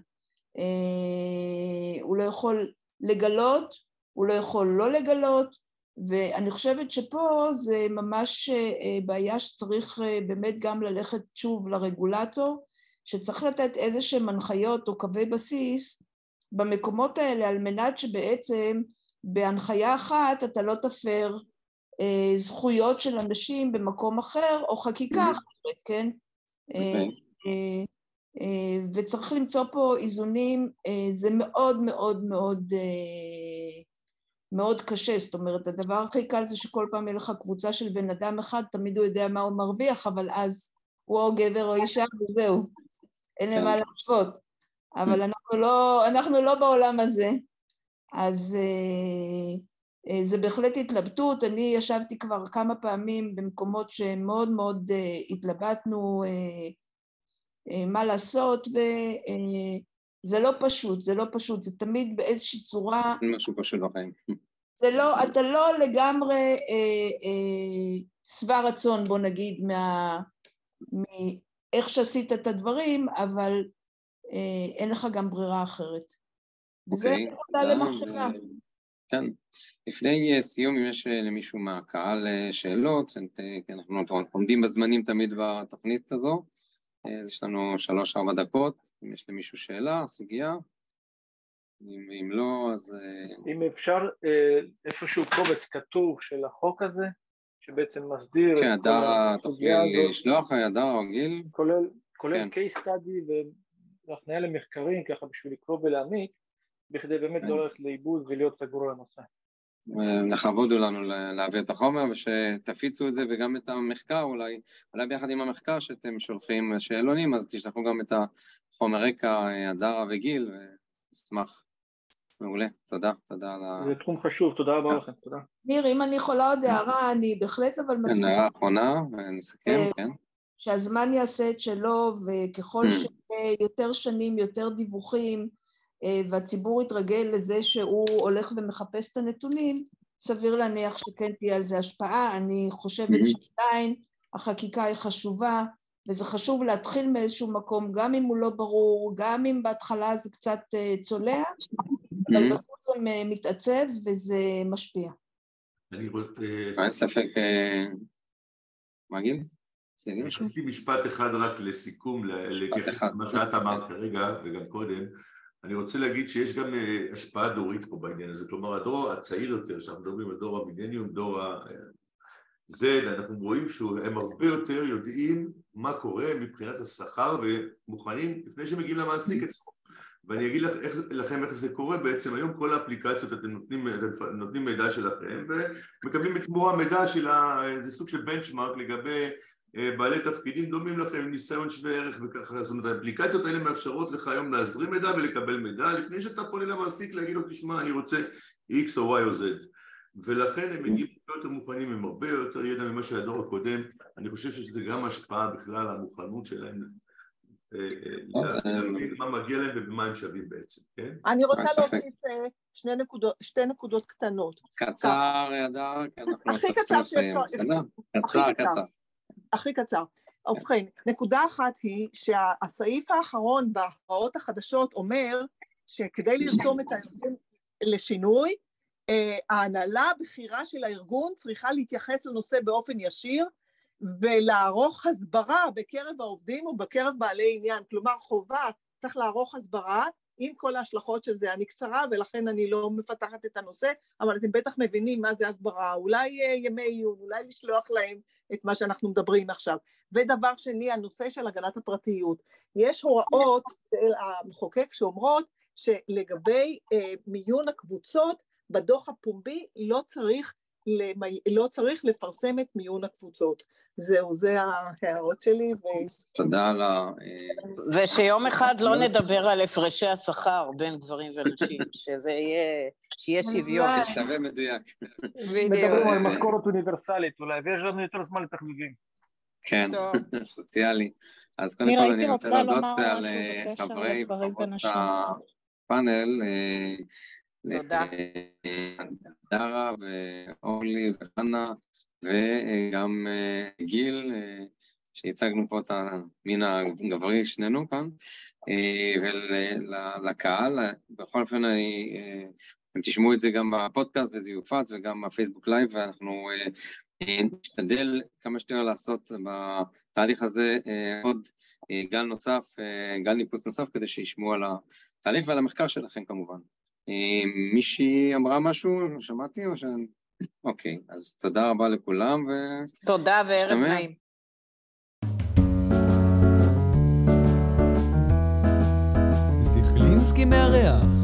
אה, הוא לא יכול לגלות, הוא לא יכול לא לגלות, ואני חושבת שפה זה ממש בעיה שצריך באמת גם ללכת שוב לרגולטור, שצריך לתת איזה שהם הנחיות או קווי בסיס במקומות האלה על מנת שבעצם בהנחיה אחת אתה לא תפר אה, זכויות של אנשים במקום אחר או חקיקה. אחרת, כן? אה, אוקיי. אה, אה, וצריך למצוא פה איזונים, אה, זה מאוד מאוד מאוד אה, מאוד קשה, זאת אומרת הדבר הכי קל זה שכל פעם יהיה לך קבוצה של בן אדם אחד, תמיד הוא יודע מה הוא מרוויח, אבל אז הוא או גבר או אישה וזהו. אין למה כן. להשוות. אבל אנחנו לא, אנחנו לא בעולם הזה, אז אה, אה, זה בהחלט התלבטות. אני ישבתי כבר כמה פעמים במקומות שמאוד מאוד אה, התלבטנו מה לעשות, וזה לא פשוט, זה לא פשוט, זה תמיד באיזושהי צורה... משהו פשוט בחיים. זה לא, אתה לא לגמרי שבע רצון, בוא נגיד, מה... איך שעשית את הדברים, אבל אה, אין לך גם ברירה אחרת. וזה okay, אוקיי, נקודה למחשבה. כן. לפני אה, סיום, אם יש אה, למישהו מהקהל אה, שאלות, כי אנחנו עומדים בזמנים תמיד בתוכנית הזו, אז יש לנו שלוש-ארבע דקות, אם יש למישהו שאלה, סוגיה. אם, אם לא, אז... אם אפשר, איפשהו קובץ כתוב של החוק הזה, שבעצם מסדיר כן, את כל הסוגיה הזאת. כן, תוכלי לשלוח, הדר או גיל? כולל, כולל כן. case study והפניה למחקרים, ככה בשביל לקרוא ולהעמיק, בכדי באמת. לא ללכת לאיבוד ולהיות סגור על הנושא. לכבוד הוא לנו להעביר את החומר ושתפיצו את זה וגם את המחקר אולי, אולי ביחד עם המחקר שאתם שולחים שאלונים אז תשלחו גם את החומר רקע, הדרה וגיל ונשמח מעולה, תודה, תודה על ה... זה תחום חשוב, תודה רבה לכם, תודה. ניר, אם אני יכולה עוד הערה, אני בהחלט אבל מסכימה. כן, הערה אחרונה, ונסכם, אה, כן. שהזמן יעשה את שלו, וככל mm. שיותר שנים, יותר דיווחים, אה, והציבור יתרגל לזה שהוא הולך ומחפש את הנתונים, סביר להניח שכן תהיה על זה השפעה. אני חושבת. שעדיין החקיקה היא חשובה, וזה חשוב להתחיל מאיזשהו מקום, גם אם הוא לא ברור, גם אם בהתחלה זה קצת אה, צולע, אבל. בסוף זה מתעצב וזה משפיע. אני רוצה... אין ספק... מה גיל? רציתי משפט אחד רק לסיכום, להתייחס למה שאת אמרת כרגע וגם קודם. אני רוצה להגיד שיש גם אה, השפעה דורית פה בעניין הזה, כלומר הדור הצעיר יותר, שאנחנו מדברים על דור המילניום, דור ה-Z, אנחנו רואים שהם הרבה יותר יודעים מה קורה מבחינת השכר ומוכנים לפני שהם מגיעים למעסיק אצלו. ואני אגיד לך, איך, לכם איך זה קורה, בעצם היום כל האפליקציות אתם נותנים, אתם נותנים מידע שלכם ומקבלים בתמורה מידע של איזה סוג של בנצ'מארק לגבי אה, בעלי תפקידים דומים לכם, ניסיון שווה ערך וככה, זאת אומרת האפליקציות האלה מאפשרות לך היום להזרים מידע ולקבל מידע לפני שאתה פונה למעסיק להגיד לו תשמע אני רוצה X או Y או Z ולכן הם מגיעים הרבה יותר מוכנים עם הרבה יותר ידע ממה שהדור הקודם אני חושב שזה גם השפעה בכלל על המוכנות שלהם אה, אה, להבין מה מגיע להם ובמה הם שווים בעצם, כן? אני רוצה להוסיף שתי נקודות קטנות. קצר, אדר, כי אנחנו הכי קצר שאפשר. קצר, קצר. הכי קצר. ובכן, נקודה אחת היא שהסעיף האחרון בהכרעות החדשות אומר שכדי לרתום את הארגון לשינוי, אה, ההנהלה הבכירה של הארגון צריכה להתייחס לנושא באופן ישיר ולערוך הסברה בקרב העובדים ובקרב בעלי עניין. כלומר, חובה, צריך לערוך הסברה עם כל ההשלכות של זה. אני קצרה ולכן אני לא מפתחת את הנושא, אבל אתם בטח מבינים מה זה הסברה. אולי אה, ימי עיון, אולי לשלוח להם את מה שאנחנו מדברים עכשיו. ודבר שני, הנושא של הגנת הפרטיות. יש הוראות של המחוקק שאומרות שלגבי אה, מיון הקבוצות, בדוח הפומבי לא צריך, למי, לא צריך לפרסם את מיון הקבוצות. זהו, זה ההערות שלי. ו... תודה על ה... ושיום אחד לא נדבר על הפרשי השכר בין גברים ונשים, שזה יהיה, שיהיה שוויון. שווה מדויק. בדיוק. מדברים על משכורת אוניברסלית אולי, ויש לנו יותר זמן לתחביבים. כן, סוציאלי. אז קודם כל אני רוצה להודות על אה, חברי וחברות הפאנל. אה, תודה. הדר, אורלי וחנה. וגם אה, גיל, אה, שהצגנו פה את המין הגברי, שנינו כאן, אה, ולקהל, בכל אופן אני, אתם תשמעו את זה גם בפודקאסט וזה יופץ וגם בפייסבוק לייב, ואנחנו נשתדל כמה שיותר לעשות בתהליך הזה עוד גל נוסף, גל ניפוס נוסף, כדי שישמעו על התהליך ועל המחקר שלכם כמובן. מישהי אמרה משהו? שמעתי או שאני... אוקיי, אז תודה רבה לכולם ו... תודה וערב נעים. זיכלינסקי מארח